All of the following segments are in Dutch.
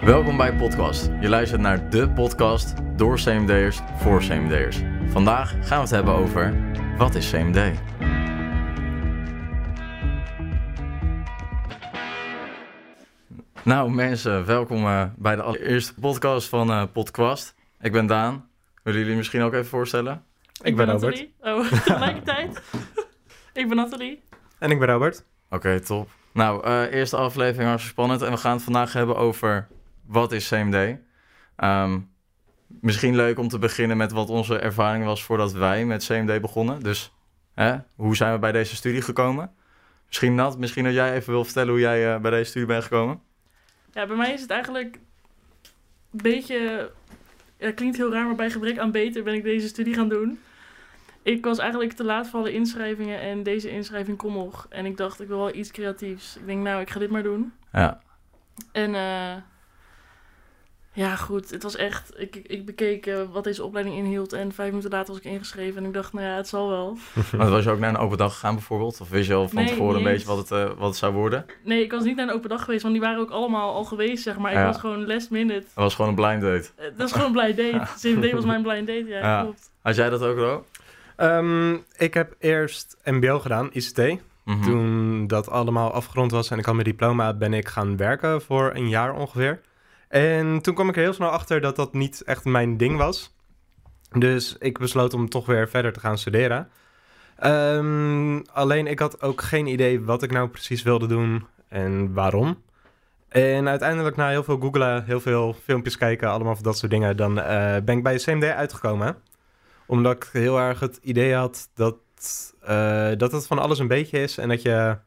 Welkom bij Podcast. Je luistert naar de podcast door CMD'ers voor CMD'ers. Vandaag gaan we het hebben over wat is CMD? Nou mensen, welkom uh, bij de allereerste podcast van uh, Podcast. Ik ben Daan. Willen jullie misschien ook even voorstellen? Ik, ik ben, ben Nathalie. Oh, tegelijkertijd. ik ben Nathalie. En ik ben Robert. Oké, okay, top. Nou, uh, eerste aflevering hartstikke spannend. En we gaan het vandaag hebben over wat is CMD? Um, misschien leuk om te beginnen met wat onze ervaring was voordat wij met CMD begonnen. Dus hè, hoe zijn we bij deze studie gekomen? Misschien Nat, misschien dat jij even wil vertellen hoe jij uh, bij deze studie bent gekomen. Ja, bij mij is het eigenlijk een beetje... Ja, klinkt heel raar, maar bij gebrek aan beter ben ik deze studie gaan doen. Ik was eigenlijk te laat voor alle inschrijvingen en deze inschrijving kon nog. En ik dacht, ik wil wel iets creatiefs. Ik denk, nou, ik ga dit maar doen. Ja. En uh, ja, goed. Het was echt... Ik, ik bekeek uh, wat deze opleiding inhield en vijf minuten later was ik ingeschreven. En ik dacht, nou ja, het zal wel. maar was je ook naar een open dag gegaan bijvoorbeeld? Of wist je al van nee, tevoren een beetje wat het, uh, wat het zou worden? Nee, ik was niet naar een open dag geweest, want die waren ook allemaal al geweest, zeg maar. Ik ja. was gewoon last minute. Het was gewoon een blind date. dat was gewoon een blind date. CMD was mijn blind date, ja, ja. klopt. Had jij dat ook, Ro? Um, ik heb eerst mbo gedaan, ICT. Mm -hmm. Toen dat allemaal afgerond was en ik had mijn diploma, ben ik gaan werken voor een jaar ongeveer. En toen kwam ik er heel snel achter dat dat niet echt mijn ding was. Dus ik besloot om toch weer verder te gaan studeren. Um, alleen ik had ook geen idee wat ik nou precies wilde doen en waarom. En uiteindelijk na heel veel googlen, heel veel filmpjes kijken, allemaal van dat soort dingen, dan uh, ben ik bij de CMD uitgekomen omdat ik heel erg het idee had dat, uh, dat het van alles een beetje is. En dat je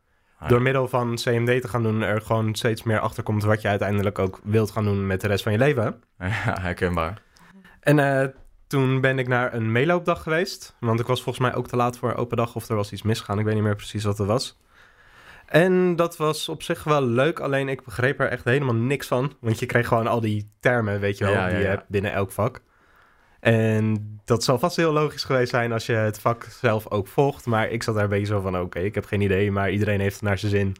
door middel van CMD te gaan doen er gewoon steeds meer achter komt wat je uiteindelijk ook wilt gaan doen met de rest van je leven. Ja, herkenbaar. En uh, toen ben ik naar een meeloopdag geweest. Want ik was volgens mij ook te laat voor open dag of er was iets misgegaan. Ik weet niet meer precies wat het was. En dat was op zich wel leuk, alleen ik begreep er echt helemaal niks van. Want je kreeg gewoon al die termen, weet je wel, ja, die je hebt binnen elk vak. En dat zal vast heel logisch geweest zijn als je het vak zelf ook volgt. Maar ik zat daar een beetje zo van, oké, ik heb geen idee, maar iedereen heeft het naar zijn zin.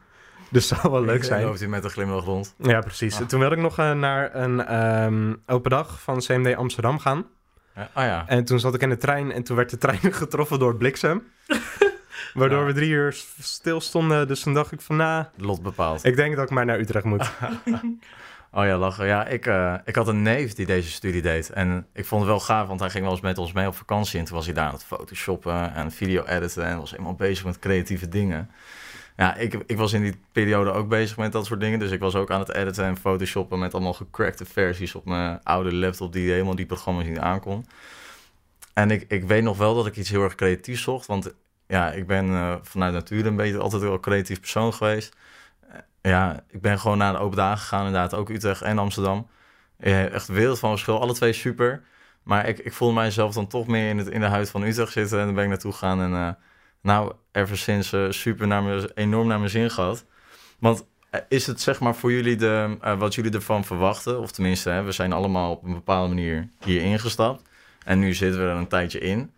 Dus dat zou wel leuk zijn. loopt hij met een glimlach rond. Ja, precies. Ah. Toen wilde ik nog uh, naar een um, open dag van CMD Amsterdam gaan. Ja, oh ja. En toen zat ik in de trein en toen werd de trein getroffen door bliksem. Waardoor ja. we drie uur stil stonden. Dus toen dacht ik van, na... Nou, Lot bepaald. Ik denk dat ik maar naar Utrecht moet. Oh ja, lachen. Ja, ik, uh, ik had een neef die deze studie deed. En ik vond het wel gaaf, want hij ging wel eens met ons mee op vakantie. En toen was hij daar aan het photoshoppen en video editen. En was helemaal bezig met creatieve dingen. Ja, ik, ik was in die periode ook bezig met dat soort dingen. Dus ik was ook aan het editen en photoshoppen met allemaal gecrackte versies op mijn oude laptop die helemaal die programma's niet aankon. En ik, ik weet nog wel dat ik iets heel erg creatiefs zocht. Want ja, ik ben uh, vanuit natuur een beetje altijd wel creatief persoon geweest ja, ik ben gewoon naar de open dagen gegaan, inderdaad, ook Utrecht en Amsterdam. Echt wereld van verschil, alle twee super. Maar ik, ik voelde mijzelf dan toch meer in, het, in de huid van Utrecht zitten en dan ben ik naartoe gegaan. En uh, nou, ever sinds uh, super naar me, enorm naar mijn zin gehad. Want uh, is het zeg maar voor jullie de, wat jullie ervan verwachten? Of tenminste, hè, we zijn allemaal op een bepaalde manier hier ingestapt. En nu zitten we er een tijdje in.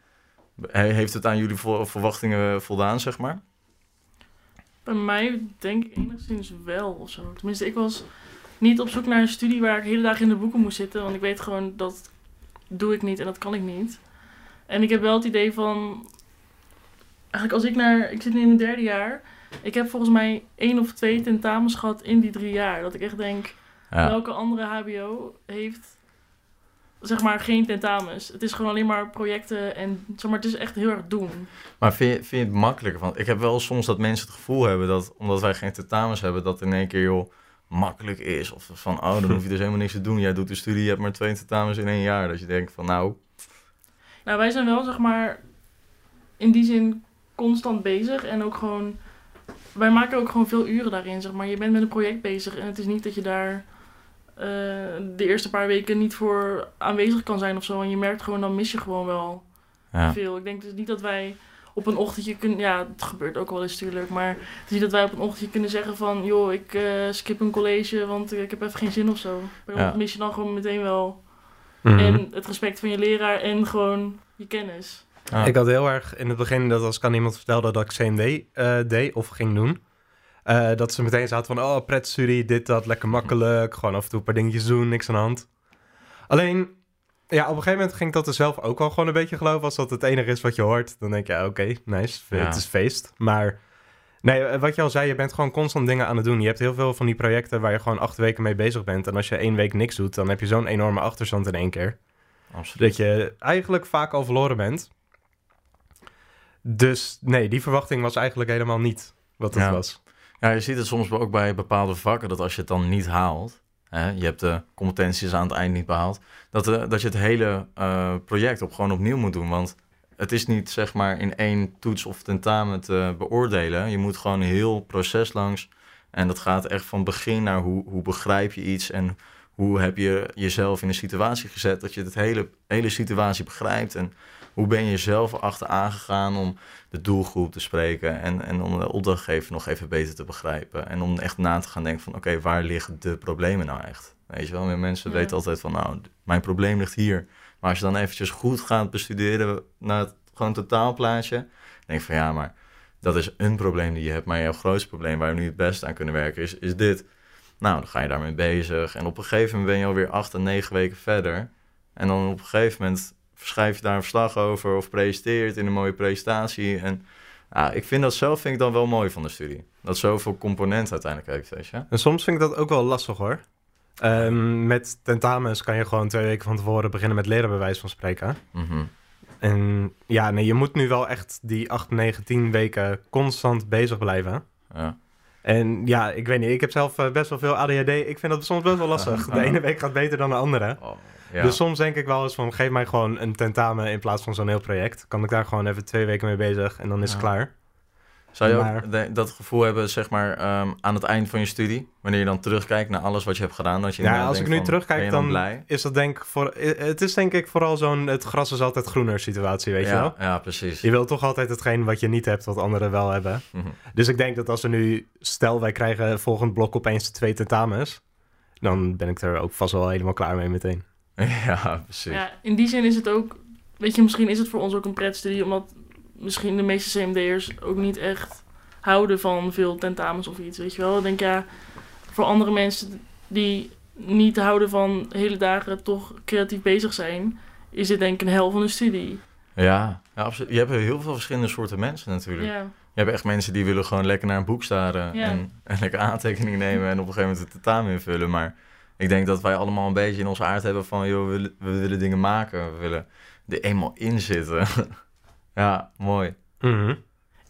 Heeft het aan jullie verwachtingen voldaan, zeg maar? Bij mij denk ik enigszins wel of zo. Tenminste, ik was niet op zoek naar een studie waar ik hele dag in de boeken moest zitten. Want ik weet gewoon dat doe ik niet en dat kan ik niet. En ik heb wel het idee van. Eigenlijk als ik naar. Ik zit nu in mijn derde jaar. Ik heb volgens mij één of twee tentamens gehad in die drie jaar. Dat ik echt denk. Welke andere HBO heeft zeg maar geen tentamens. Het is gewoon alleen maar projecten en zeg maar, het is echt heel erg doen. Maar vind je, vind je het makkelijker? Want ik heb wel soms dat mensen het gevoel hebben dat omdat wij geen tentamens hebben, dat in één keer joh, makkelijk is. Of van oh, dan hoef je dus helemaal niks te doen. Jij doet de studie, je hebt maar twee tentamens in één jaar. Dat je denkt van nou. Nou, wij zijn wel zeg maar in die zin constant bezig en ook gewoon. Wij maken ook gewoon veel uren daarin, zeg maar. Je bent met een project bezig en het is niet dat je daar uh, de eerste paar weken niet voor aanwezig kan zijn of zo. En je merkt gewoon, dan mis je gewoon wel ja. veel. Ik denk dus niet dat wij op een ochtendje kunnen... Ja, het gebeurt ook wel eens natuurlijk. Maar het is niet dat wij op een ochtendje kunnen zeggen van... joh, ik uh, skip een college, want ik heb even geen zin of zo. Bij ja. mis je dan gewoon meteen wel... Mm -hmm. En het respect van je leraar en gewoon je kennis. Ik had heel erg in het begin dat als ik aan iemand vertelde dat ik CMD uh, deed of ging doen... Eh, dat ze meteen zaten van, oh, pretstudie, dit, dat, lekker makkelijk. Gewoon af en toe een paar dingetjes doen, niks aan de hand. Alleen, ja, op een gegeven moment ging ik dat er zelf ook al gewoon een beetje geloven. Als dat het enige is wat je hoort, dan denk je, ja, oké, nice, Ja. het is feest. Maar nee, eh, wat je al zei, je bent gewoon constant dingen aan het doen. Je hebt heel veel van die projecten waar je gewoon acht weken mee bezig bent. En als je één week niks doet, dan heb je zo'n enorme achterstand in één keer. Absoluut. Dat je eigenlijk vaak al verloren bent. Dus nee, die verwachting was eigenlijk helemaal niet wat het Ja. was. Ja, je ziet het soms ook bij bepaalde vakken dat als je het dan niet haalt, hè, je hebt de competenties aan het eind niet behaald, dat, eh, dat je het hele eh, project op, gewoon opnieuw moet doen. Want het is niet zeg maar in één toets of tentamen te beoordelen. Je moet gewoon een heel proces langs. En dat gaat echt van begin naar hoe, hoe begrijp je iets en hoe heb je jezelf in een situatie gezet dat je het hele, hele situatie begrijpt. En hoe ben je jezelf achteraan gegaan om de doelgroep te spreken en, en om de opdrachtgever nog even beter te begrijpen. En om echt na te gaan denken van oké, waar liggen de problemen nou echt? Weet je wel, Meer mensen Ja. weten altijd van nou, mijn probleem ligt hier. Maar als je dan eventjes goed gaat bestuderen naar het gewoon totaalplaatje, denk je van ja, maar dat is een probleem die je hebt. Maar jouw grootste probleem waar we nu het beste aan kunnen werken is, is dit. Nou, dan ga je daarmee bezig. En op een gegeven moment ben je alweer acht en negen weken verder. En dan op een gegeven moment schrijf je daar een verslag over of presenteert in een mooie presentatie. En ja, ik vind dat zelf vind ik dan wel mooi van de studie. Dat zoveel componenten uiteindelijk heeft, weet je. En soms vind ik dat ook wel lastig hoor. Ehm, met tentamens kan je gewoon twee weken van tevoren beginnen met leren, bij wijze van spreken. Mhm. En ja, nee, je moet nu wel echt die 8, 9, 10 weken constant bezig blijven. Ja. En ja, ik weet niet, ik heb zelf eh, best wel veel ADHD. Ik vind dat soms best wel lastig. De ene week gaat beter dan de andere. Oh, ja. Dus soms denk ik wel eens van, geef mij gewoon een tentamen in plaats van zo'n heel project. Kan ik daar gewoon even twee weken mee bezig en dan is het klaar. Zou je maar- ook de- dat gevoel hebben, zeg maar, ehm, aan het eind van je studie? Wanneer je dan terugkijkt naar alles wat je hebt gedaan? Dat je Ja, als ik nu van, terugkijk, dan is dat denk ik voor... Het is denk ik vooral zo'n het gras is altijd groener situatie, weet je wel? Ja, precies. Je wil toch altijd hetgeen wat je niet hebt, wat anderen wel hebben. Mhm. Dus ik denk dat als er nu, stel wij krijgen volgend blok opeens twee tentamens, dan ben ik er ook vast wel helemaal klaar mee meteen. ja, precies. Ja, in die zin is het ook, weet je, misschien is het voor ons ook een pretstudie, omdat misschien de meeste CMD'ers ook niet echt houden van veel tentamens of iets, weet je wel. Ik denk ja, voor andere mensen die niet houden van hele dagen toch creatief bezig zijn, is dit denk ik een hel van een studie. Ja, ja absoluut. Je hebt heel veel verschillende soorten mensen natuurlijk. Ja, Je hebt echt mensen die willen gewoon lekker naar een boek staren Ja. en, en lekker aantekeningen nemen en op een gegeven moment het tentamen invullen. Maar ik denk dat wij allemaal een beetje in onze aard hebben van, joh, we willen, we willen dingen maken. We willen er eenmaal in zitten. ja, mooi. Mhm.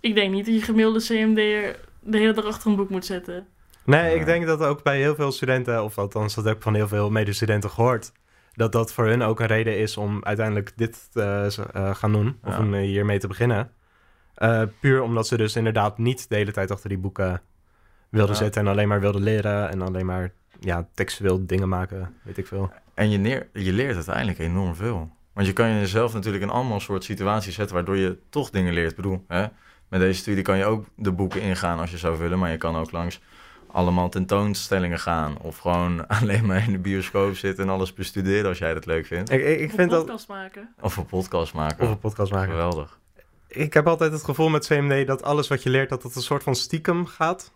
ik denk niet dat je gemiddelde CMD'er de hele dag achter een boek moet zetten. Nee, Ja. ik denk dat ook bij heel veel studenten, of althans dat heb ik van heel veel medestudenten gehoord, dat dat voor hun ook een reden is om uiteindelijk dit te eh, gaan doen, of Ja. om eh, hiermee te beginnen. Eh, puur omdat ze dus inderdaad niet de hele tijd achter die boeken wilden Ja. zitten en alleen maar wilden leren en alleen maar ja, textueel dingen maken, weet ik veel. En je, neer, je leert uiteindelijk enorm veel. Want je kan jezelf natuurlijk in allemaal soort situaties zetten waardoor je toch dingen leert. Ik bedoel, hè? met deze studie kan je ook de boeken ingaan als je zou willen, maar je kan ook langs allemaal tentoonstellingen gaan. Of gewoon alleen maar in de bioscoop zitten en alles bestuderen als jij dat leuk vindt. Ik, ik, ik Of vind een dat... podcast maken. Of een podcast maken. Of een podcast maken. Geweldig. Ik heb altijd het gevoel met CMD dat alles wat je leert, dat het een soort van stiekem gaat.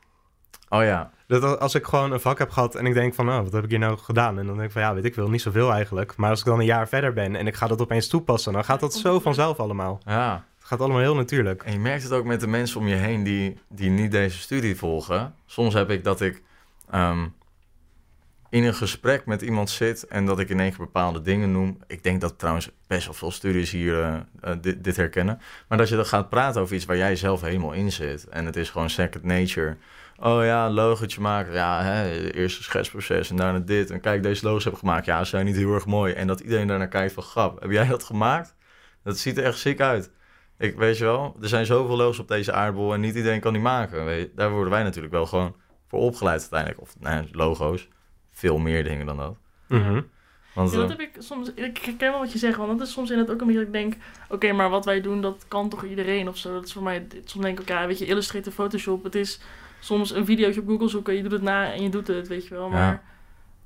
Oh ja, Dat als ik gewoon een vak heb gehad en ik denk van, oh, wat heb ik hier nou gedaan? En dan denk ik van, ja, weet ik veel, niet zoveel eigenlijk. Maar als ik dan een jaar verder ben en ik ga dat opeens toepassen, dan gaat dat zo vanzelf allemaal. ja. Het gaat allemaal heel natuurlijk. En je merkt het ook met de mensen om je heen die, die niet deze studie volgen. Soms heb ik dat ik ehm, in een gesprek met iemand zit en dat ik in één keer bepaalde dingen noem. Ik denk dat trouwens best wel veel studies hier eh, eh, dit, dit herkennen. Maar dat je dan gaat praten over iets waar jij zelf helemaal in zit. En het is gewoon second nature. Oh ja, logotje maken. Ja, hè, eerst een schetsproces en daarna dit. En kijk, deze logos heb ik gemaakt. Ja, ze zijn niet heel erg mooi. En dat iedereen daarnaar kijkt van, grap, heb jij dat gemaakt? Dat ziet er echt ziek uit. Ik weet je wel, er zijn zoveel logos op deze aardbol en niet iedereen kan die maken. Weet je, daar worden wij natuurlijk wel gewoon voor opgeleid uiteindelijk. Of nou, logo's, veel meer dingen dan dat. Mhm. Want, Ja, dat eh, heb ik soms. Ik herken wel wat je zegt, want dat is soms inderdaad ook een beetje dat ik denk: oké, maar wat wij doen, dat kan toch iedereen of zo. Dat is voor mij. Soms denk ik, ja, weet je, Illustrator, Photoshop. Het is soms een videootje op Google zoeken, je doet het na en je doet het, weet je wel. Maar Ja.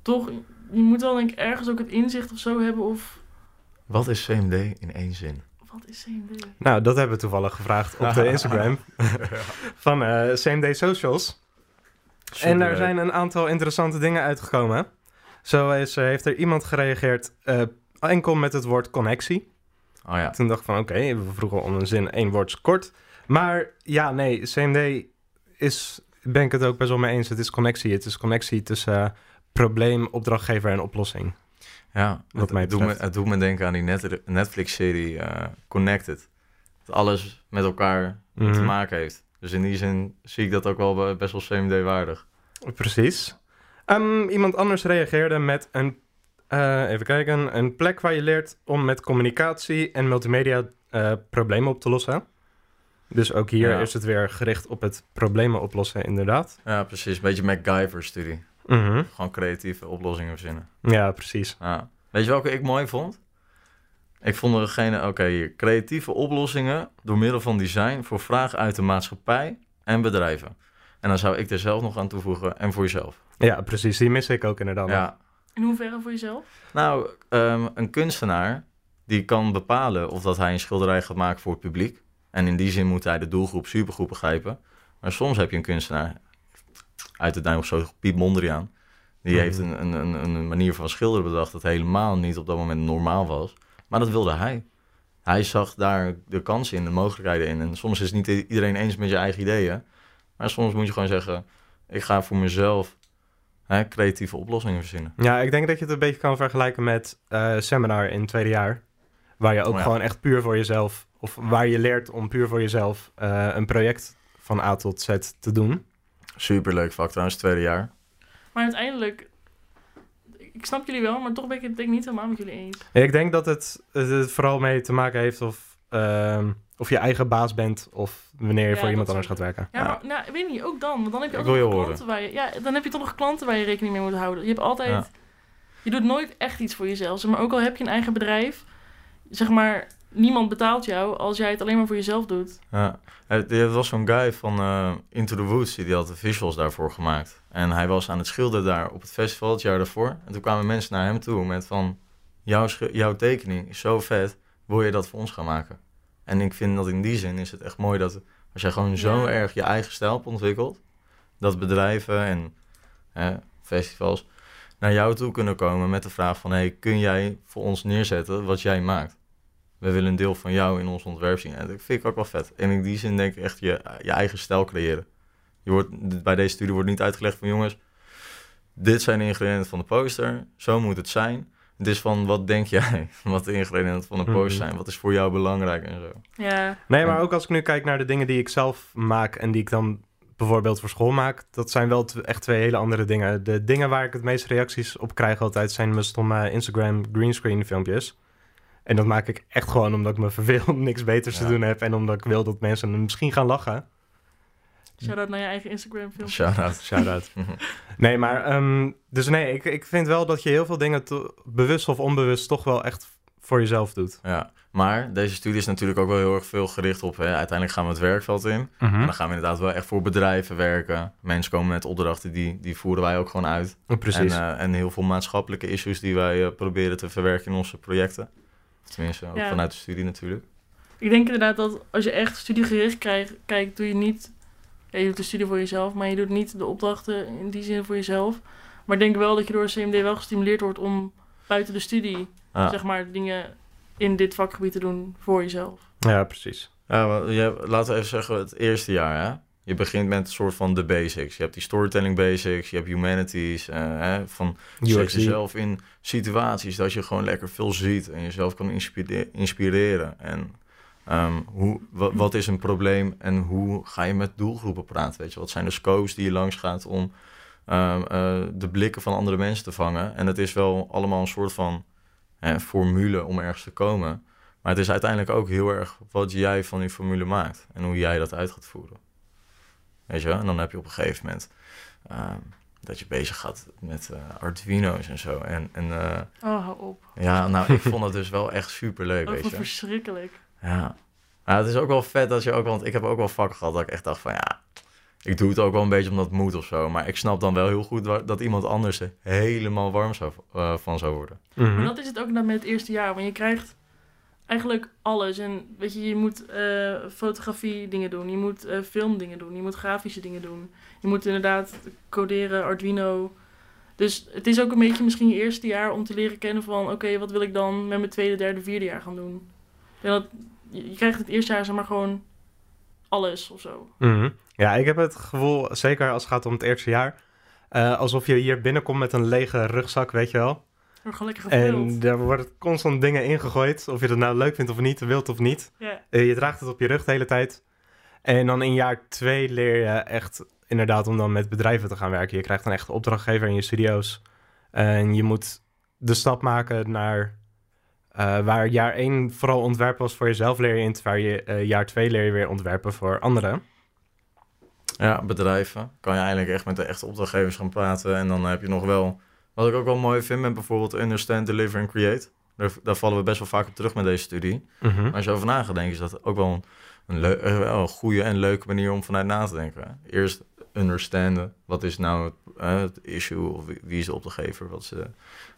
toch, je moet wel denk ik ergens ook het inzicht of zo hebben of. wat is CMD in één zin? Wat is CMD? Nou, dat hebben we toevallig gevraagd op de Instagram van eh, CMD Socials. En daar zijn een aantal interessante dingen uitgekomen. Zo is, heeft er iemand gereageerd uh, enkel met het woord connectie. Oh ja. Toen dacht ik van oké, okay, we vroegen om een zin, één woord kort. Maar ja, nee, CMD is, ben ik het ook best wel mee eens. Het is connectie. Het is connectie tussen uh, probleem, opdrachtgever en oplossing. Ja, wat het, mij doet me, het doet me denken aan die net, Netflix-serie Connected. Dat alles met elkaar mm te maken heeft. Dus in die zin zie ik dat ook wel best wel CMD-waardig. Precies. Um, iemand anders reageerde met een, uh, even kijken, een plek waar je leert om met communicatie en multimedia uh, problemen op te lossen. Dus ook hier ja. is het weer gericht op het problemen oplossen, inderdaad. Ja, precies. Een beetje MacGyver-studie. Mm -hmm. Gewoon creatieve oplossingen verzinnen. Ja, precies. Ja. Weet je welke ik mooi vond? Ik vond er degene, oké, okay, creatieve oplossingen door middel van design voor vragen uit de maatschappij en bedrijven. En dan zou ik er zelf nog aan toevoegen en voor jezelf. Ja, precies. Die mis ik ook inderdaad. Ja. In hoeverre voor jezelf? Nou, um, een kunstenaar die kan bepalen of dat hij een schilderij gaat maken voor het publiek. En in die zin moet hij de doelgroep supergoed begrijpen. Maar soms heb je een kunstenaar, uit het duim of zo, Piet Mondriaan. Die heeft een, een, een, een manier van schilderen bedacht dat helemaal niet op dat moment normaal was. Maar dat wilde hij. Hij zag daar de kansen in, de mogelijkheden in. En soms is niet iedereen eens met je eigen ideeën. Maar soms moet je gewoon zeggen: ik ga voor mezelf hè, creatieve oplossingen verzinnen. Ja, ik denk dat je het een beetje kan vergelijken met uh, seminar in het tweede jaar. Waar je ook Oh ja. gewoon echt puur voor jezelf, of waar je leert om puur voor jezelf eh, een project van A tot Z te doen. Superleuk vak trouwens, tweede jaar. Maar uiteindelijk, ik snap jullie wel, maar toch ben ik het denk ik niet helemaal met jullie eens. Ik denk dat het, het vooral mee te maken heeft of, ehm, of je eigen baas bent of wanneer je Ja, voor iemand anders gaat werken. Ja, Ja. maar nou, ik weet niet, ook dan. Want dan heb je Ik altijd wil je nog horen. klanten waar je... Ja, dan heb je toch nog klanten waar je rekening mee moet houden. Je hebt altijd... Ja. Je doet nooit echt iets voor jezelf. Maar ook al heb je een eigen bedrijf, zeg maar, niemand betaalt jou als jij het alleen maar voor jezelf doet. Ja. Eh, Er was zo'n guy van eh, Into the Woods, die had de visuals daarvoor gemaakt. En hij was aan het schilderen daar op het festival het jaar daarvoor. En toen kwamen mensen naar hem toe met van... Jouw, jouw tekening is zo vet, wil je dat voor ons gaan maken? En ik vind dat in die zin is het echt mooi dat als jij gewoon zo Ja. erg je eigen stijl hebt ontwikkeld... dat bedrijven en hè, festivals naar jou toe kunnen komen met de vraag van... hey, kun jij voor ons neerzetten wat jij maakt? We willen een deel van jou in ons ontwerp zien. En dat vind ik ook wel vet. En in die zin denk ik echt je, je eigen stijl creëren. Je wordt, bij deze studie wordt niet uitgelegd van jongens, dit zijn de ingrediënten van de poster. Zo moet het zijn. Het is van wat denk jij wat de ingrediënten van de poster Mhm. zijn. Wat is voor jou belangrijk en zo. Ja, Nee, maar ook als ik nu kijk naar de dingen die ik zelf maak en die ik dan bijvoorbeeld voor school maak, dat zijn wel echt twee hele andere dingen. De dingen waar ik het meeste reacties op krijg altijd zijn mijn stomme Instagram greenscreen filmpjes. En dat maak ik echt gewoon omdat ik me verveel, niks beters te doen heb en omdat ik wil dat mensen misschien gaan lachen. Shout-out naar je eigen Instagram film. Shout-out. Shout-out. Nee, maar ehm, dus nee, ik, ik vind wel dat je heel veel dingen bewust of onbewust toch wel echt voor jezelf doet. Ja, maar deze studie is natuurlijk ook wel heel erg veel gericht op... Hè, uiteindelijk gaan we het werkveld in. Hm? En dan gaan we inderdaad wel echt voor bedrijven werken. Mensen komen met opdrachten, die, die voeren wij ook gewoon uit. Precies. En, eh, en heel veel maatschappelijke issues die wij eh, proberen te verwerken in onze projecten. Tenminste, ook Ja. vanuit de studie natuurlijk. Ik denk inderdaad dat als je echt studiegericht krijgt, kijkt, doe je niet... Ja, je doet de studie voor jezelf, maar je doet niet de opdrachten in die zin voor jezelf. Maar ik denk wel dat je door CMD wel gestimuleerd wordt om buiten de studie, zeg maar, dingen in dit vakgebied te doen voor jezelf. Ja, precies. Ja, je, laten we even zeggen, het eerste jaar, hè? Je begint met een soort van de basics. Je hebt die storytelling basics, je hebt humanities, eh, hè, van zet jezelf in situaties dat je gewoon lekker veel ziet en jezelf kan inspire- inspireren. En ehm, hoe, wa- wat is een probleem en hoe ga je met doelgroepen praten? Weet je? Wat zijn de scopes die je langs gaat om ehm, eh, de blikken van andere mensen te vangen? En het is wel allemaal een soort van hè, formule om ergens te komen. Maar het is uiteindelijk ook heel erg wat jij van die formule maakt en hoe jij dat uit gaat voeren. Weet je wel? En dan heb je op een gegeven moment ehm, dat je bezig gaat met eh, Arduino's en zo. En, en eh, Oh, hou op. ja, nou, ik vond het dus wel echt super leuk, weet wat je. verschrikkelijk. Ja. Maar het is ook wel vet dat je ook, want ik heb ook wel vakken gehad dat ik echt dacht van ja, ik doe het ook wel een beetje omdat het moet of zo. Maar ik snap dan wel heel goed dat iemand anders er helemaal warm zou, eh, van zou worden. Mhm. Maar dat is het ook dan met het eerste jaar. Want je krijgt eigenlijk alles. En weet je, je moet eh, fotografie dingen doen, je moet uh, film dingen doen, je moet grafische dingen doen. Je moet inderdaad coderen, Arduino. Dus het is ook een beetje misschien je eerste jaar om te leren kennen van... oké, wat wil ik dan met mijn tweede, derde, vierde jaar gaan doen? Dat, je krijgt het eerste jaar zeg maar gewoon alles of zo. Mhm. Ja, ik heb het gevoel, zeker als het gaat om het eerste jaar... Uh, alsof je hier binnenkomt met een lege rugzak, weet je wel. En er worden constant dingen ingegooid, of je het nou leuk vindt of niet, wilt of niet. Yeah. Uh, je draagt het op je rug de hele tijd. En dan in jaar twee leer je echt inderdaad om dan met bedrijven te gaan werken. Je krijgt een echte opdrachtgever in je studio's. En je moet de stap maken naar uh, waar jaar één vooral ontwerpen was voor jezelf leer je in, waar je uh, jaar twee leer je weer ontwerpen voor anderen. Ja, bedrijven. Kan je eigenlijk echt met de echte opdrachtgevers gaan praten. En dan heb je nog wel, wat ik ook wel mooi vind met bijvoorbeeld Understand, Deliver en Create. Daar, daar vallen we best wel vaak op terug met deze studie. Mm -hmm. Maar als je over na gaat denken, is dat ook wel een, wel een goede en leuke manier om vanuit na te denken. Eerst understanden, wat is nou het, uh, het issue of wie, is de opdrachtgever. Wat ze,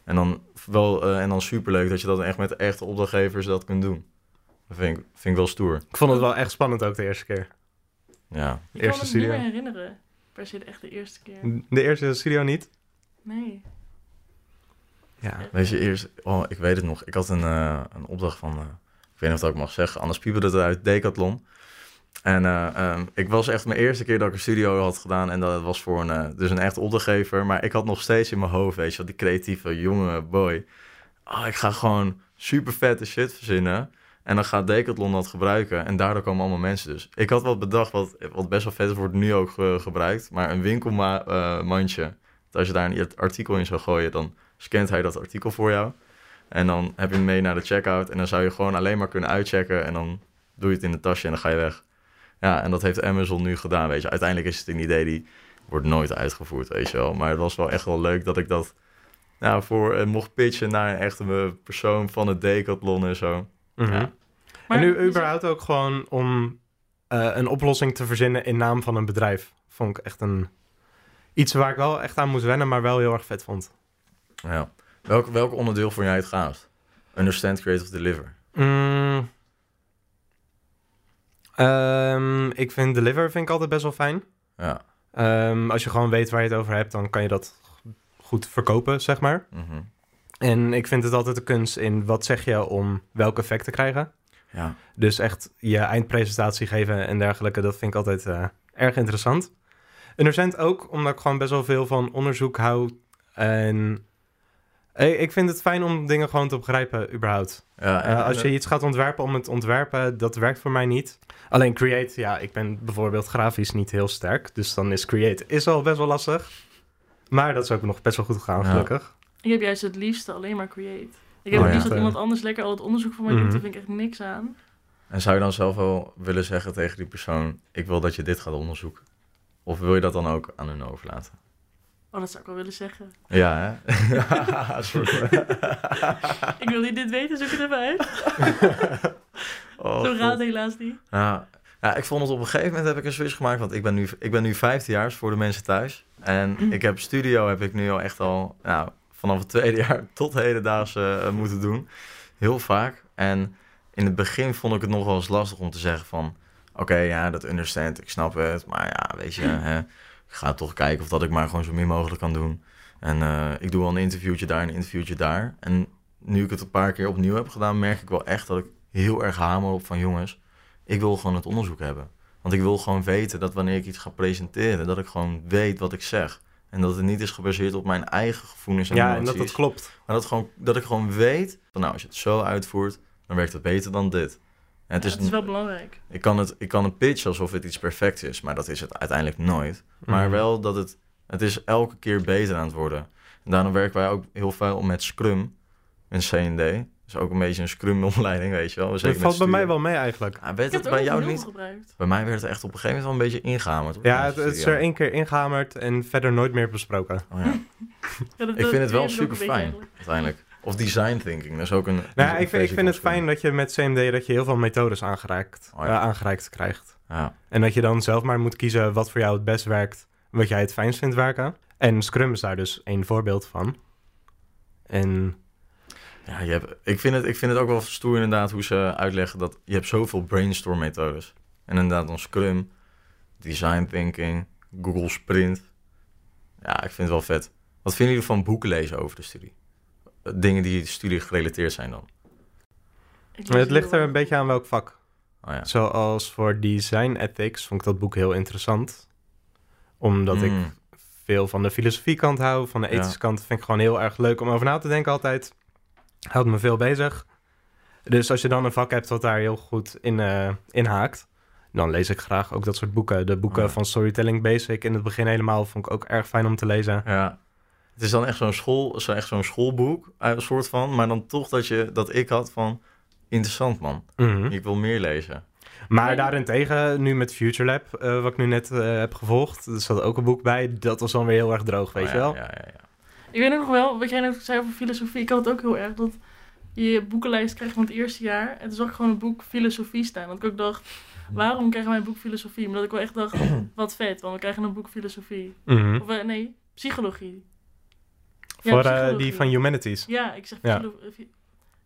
en, dan wel, uh, en dan superleuk dat je dat echt met echte opdrachtgevers dat kunt doen. Dat vind ik, vind ik wel stoer. Ik vond het wel echt spannend ook de eerste keer. Ja. Ik eerste kan me niet meer herinneren. Per se de echte eerste keer. De eerste studio niet? Nee. Ja. Weet je, eerst, oh, ik weet het nog. Ik had een, uh, een opdracht van, uh, ik weet niet of dat ik mag zeggen, anders pieperde het uit, Decathlon. En uh, um, ik was echt mijn eerste keer dat ik een studio had gedaan. En dat was voor een, dus een echt opdrachtgever. Maar ik had nog steeds in mijn hoofd, weet je wel, die creatieve jonge boy. Oh, ik ga gewoon super vette shit verzinnen. En dan gaat Decathlon dat gebruiken. En daardoor komen allemaal mensen dus. Ik had wat bedacht, wat, wat best wel vet is, wordt nu ook ge gebruikt. Maar een winkelmandje, als je daar een artikel in zou gooien, dan scant hij dat artikel voor jou. En dan heb je hem mee naar de checkout. En dan zou je gewoon alleen maar kunnen uitchecken. En dan doe je het in de tasje en dan ga je weg. Ja, en dat heeft Amazon nu gedaan, weet je. Uiteindelijk is het een idee die wordt nooit uitgevoerd, weet je wel. Maar het was wel echt wel leuk dat ik dat nou, voor uh, mocht pitchen naar een echte persoon van het Decathlon en zo. Mm -hmm. ja. En nu überhaupt ook gewoon om uh, een oplossing te verzinnen in naam van een bedrijf. Vond ik echt een... Iets waar ik wel echt aan moest wennen, maar wel heel erg vet vond. Ja. Welk, welk onderdeel vond jij het gaafst? Understand, Creative, Deliver. Mm. Um, ik vind Deliver vind ik altijd best wel fijn. Ja. Um, als je gewoon weet waar je het over hebt, dan kan je dat goed verkopen, zeg maar. Mm -hmm. En ik vind het altijd de kunst in wat zeg je om welk effect te krijgen. Ja. Dus echt je eindpresentatie geven en dergelijke, dat vind ik altijd uh, erg interessant. En ook, omdat ik gewoon best wel veel van onderzoek hou. En ik vind het fijn om dingen gewoon te begrijpen, überhaupt. Ja, en, uh, als je iets gaat ontwerpen om het ontwerpen, dat werkt voor mij niet. Alleen create, ja, ik ben bijvoorbeeld grafisch niet heel sterk. Dus dan is create is al best wel lastig. Maar dat is ook nog best wel goed gegaan, Ja. gelukkig. Ik heb juist het liefste alleen maar create. Ik heb Oh, het liefst ja. dat iemand anders lekker al het onderzoek voor mij doet. Mhm. Daar vind ik echt niks aan. en zou je dan zelf wel willen zeggen tegen die persoon... ik wil dat je dit gaat onderzoeken? Of wil je dat dan ook aan hun overlaten? Oh, dat zou ik wel willen zeggen. Ja, hè? Ik wil niet dit weten, zoek het even uit. Oh, Zo gaat het helaas niet. Ja. ja, ik vond het op een gegeven moment heb ik een switch gemaakt. Want ik ben nu, ik ben nu 15 voor de mensen thuis. En Mm. ik heb studio heb ik nu al echt al nou, vanaf het tweede jaar tot hedendaags uh, moeten doen. Heel vaak. En in het begin vond ik het nog wel eens lastig om te zeggen van... Oké, ja, dat understand, ik snap het. Maar ja, weet je, hè, ga toch kijken of dat ik maar gewoon zo min mogelijk kan doen. En uh, ik doe wel een interviewtje daar, een interviewtje daar. En nu ik het een paar keer opnieuw heb gedaan, merk ik wel echt dat ik heel erg hamer op van jongens, ik wil gewoon het onderzoek hebben. Want ik wil gewoon weten dat wanneer ik iets ga presenteren, dat ik gewoon weet wat ik zeg. En dat het niet is gebaseerd op mijn eigen gevoelens en Ja, en emoties. dat dat klopt. Maar dat, gewoon, dat ik gewoon weet, van nou, als je het zo uitvoert, dan werkt het beter dan dit. En het Ja, is, het is wel belangrijk. ik, kan het, ik kan het pitchen alsof het iets perfect is, maar dat is het uiteindelijk nooit. Maar Mhm. wel dat het, het is elke keer beter aan het worden. En daarom werken wij ook heel veel met Scrum en C&D. Dus ook een beetje een Scrum-opleiding, weet je wel. Zeker met valt bij mij wel mee eigenlijk. Ik werd het het bij jou niet? gebruikt. Bij mij werd het echt op een gegeven moment wel een beetje ingehamerd. Ja, het, het is er één keer ingehamerd en verder nooit meer besproken. Oh, ja. Ja, dat- Ik vind het wel super fijn, eigenlijk. uiteindelijk. Of design thinking, dat is ook een... Nou, ik, vind- ik vind het fijn dat je met CMD dat je heel veel methodes aangereikt, Oh ja. eh, aangereikt krijgt. Ja. En dat je dan zelf maar moet kiezen wat voor jou het best werkt, wat jij het fijnst vindt werken. En Scrum is daar dus één voorbeeld van. En Ja, je hebt, ik, vind het, ik vind het ook wel stoer inderdaad hoe ze uitleggen dat je hebt zoveel brainstorm methodes. En inderdaad dan Scrum, Design Thinking, Google Sprint. Ja, ik vind het wel vet. Wat vinden jullie van boeken lezen over de studie? Dingen die studie gerelateerd zijn dan? Maar het ligt er een beetje aan welk vak. Oh ja. Zoals voor design ethics vond ik dat boek heel interessant. Omdat ik Mm, veel van de filosofiekant hou, van de Ja. ethische kant vind ik gewoon heel erg leuk om over na te denken altijd. Houdt me veel bezig. Dus als je dan een vak hebt wat daar heel goed in, eh in haakt, dan lees ik graag ook dat soort boeken. De boeken Oh ja. van Storytelling Basic in het begin helemaal vond ik ook erg fijn om te lezen. Ja. Het is dan echt zo'n school, zo echt zo'n schoolboek, eh, een soort van, maar dan toch dat je dat ik had van interessant man. Mhm. Ik wil meer lezen. Maar Nee. daarentegen, nu met Future Lab, eh, wat ik nu net eh, heb gevolgd, er zat ook een boek bij. Dat was dan weer heel erg droog, weet Oh, je ja, wel? Ja, ja, ja. Ik weet ook nog wel, wat jij net zei over filosofie. Ik had het ook heel erg dat je je boekenlijst krijgt van het eerste jaar. En toen zag ik gewoon een boek filosofie staan. Dat ik ook dacht, waarom krijgen wij een boek filosofie? Maar dat ik wel echt dacht, wat vet, want we krijgen een boek filosofie. Mhm. Of nee, psychologie. Ja, Voor eh, die van Humanities. Ja, ik zeg Ja.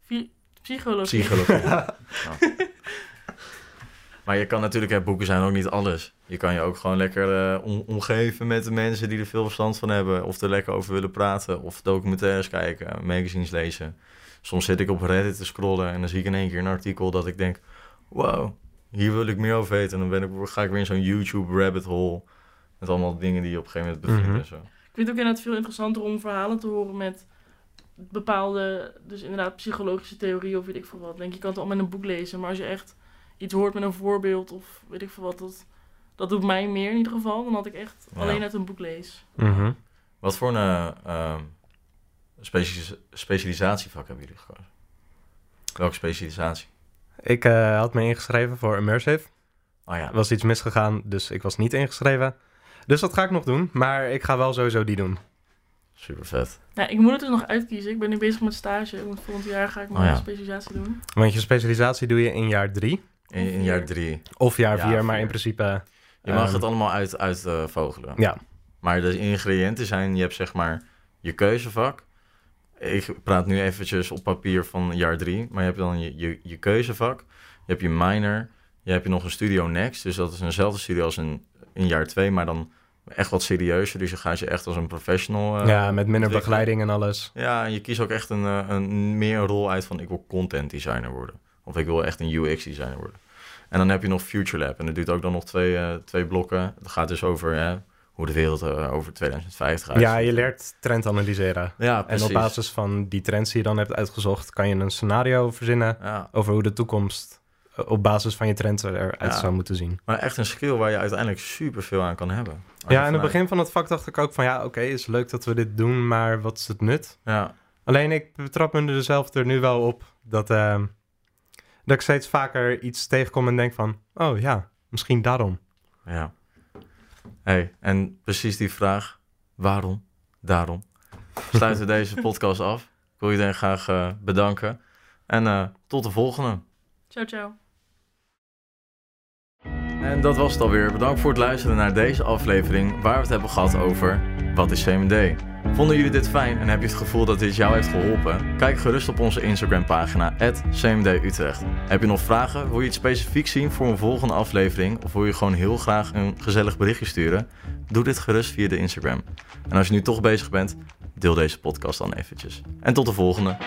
fi- psychologie. Psychologie. Ja. Maar je kan natuurlijk, hè, boeken zijn ook niet alles. Je kan je ook gewoon lekker eh, om- omgeven met de mensen die er veel verstand van hebben. Of er lekker over willen praten. Of documentaires kijken, magazines lezen. Soms zit ik op Reddit te scrollen en dan zie ik in één keer een artikel dat ik denk... Wow, hier wil ik meer over weten. En dan ben ik, ga ik weer in zo'n YouTube rabbit hole. Met allemaal dingen die je op een gegeven moment bevindt Mhm. en zo. Ik vind het ook inderdaad veel interessanter om verhalen te horen met bepaalde, dus inderdaad psychologische theorieën of weet ik veel wat. Denk je kan het allemaal in een boek lezen, maar als je echt iets hoort met een voorbeeld of weet ik veel wat, dat, dat doet mij meer in ieder geval dan dat ik echt Ja. alleen uit een boek lees. Mhm. Wat voor een eh, ehm, specia- specialisatievak hebben jullie gekozen? Welke specialisatie? Ik eh, had me ingeschreven voor Immersive. Oh ja, Er was iets misgegaan, dus ik was niet ingeschreven. Dus dat ga ik nog doen, maar ik ga wel sowieso die doen. super vet. Ja, ik moet het dus nog uitkiezen. Ik ben nu bezig met stage. Volgend jaar ga ik mijn Oh ja. specialisatie doen. Want je specialisatie doe je in jaar drie In, in jaar drie. of jaar Ja, vier, maar in principe... Je mag ehm, het allemaal uit, uit eh, vogelen. Ja, Maar de ingrediënten zijn, je hebt zeg maar je keuzevak. Ik praat nu eventjes op papier van jaar drie. Maar je hebt dan je, je, je keuzevak. Je hebt je minor. Je hebt je nog een studio next. Dus dat is eenzelfde studio als in, in jaar twee. Maar dan echt wat serieuzer. Dus je gaat je echt als een professional... eh, ja, met minder begeleiding en alles. Ja, en je kiest ook echt een, eh, een, meer een rol uit van ik wil content designer worden. Of ik wil echt een UX designer worden. En dan heb je nog Future Lab. En dat duurt ook dan nog twee, eh, twee blokken. Het gaat dus over hè, hoe de wereld over 2050 uitziet. Ja, je leert trend analyseren. Ja, En precies. op basis van die trends die je dan hebt uitgezocht, kan je een scenario verzinnen Ja, over hoe de toekomst op basis van je trends eruit Ja. zou moeten zien. maar echt een skill waar je uiteindelijk super veel aan kan hebben. Ja, in het begin van het vak dacht ik ook van ja, oké, is leuk dat we dit doen, maar wat is het nut? Ja, Alleen ik betrap me er zelf er nu wel op dat, ehm, dat ik steeds vaker iets tegenkom en denk van, oh ja, misschien daarom. ja. Hey, en precies die vraag, waarom, daarom, sluiten we deze podcast af. Ik wil iedereen graag eh, bedanken. En eh, tot de volgende. Ciao, ciao. En dat was het alweer. Bedankt voor het luisteren naar deze aflevering waar we het hebben gehad over wat is CMD. Vonden jullie dit fijn en heb je het gevoel dat dit jou heeft geholpen? Kijk gerust op onze Instagram pagina @cmdutrecht. Heb je nog vragen? Wil je iets specifiek zien voor een volgende aflevering of wil je gewoon heel graag een gezellig berichtje sturen? Doe dit gerust via de Instagram. En als je nu toch bezig bent, deel deze podcast dan eventjes. En tot de volgende.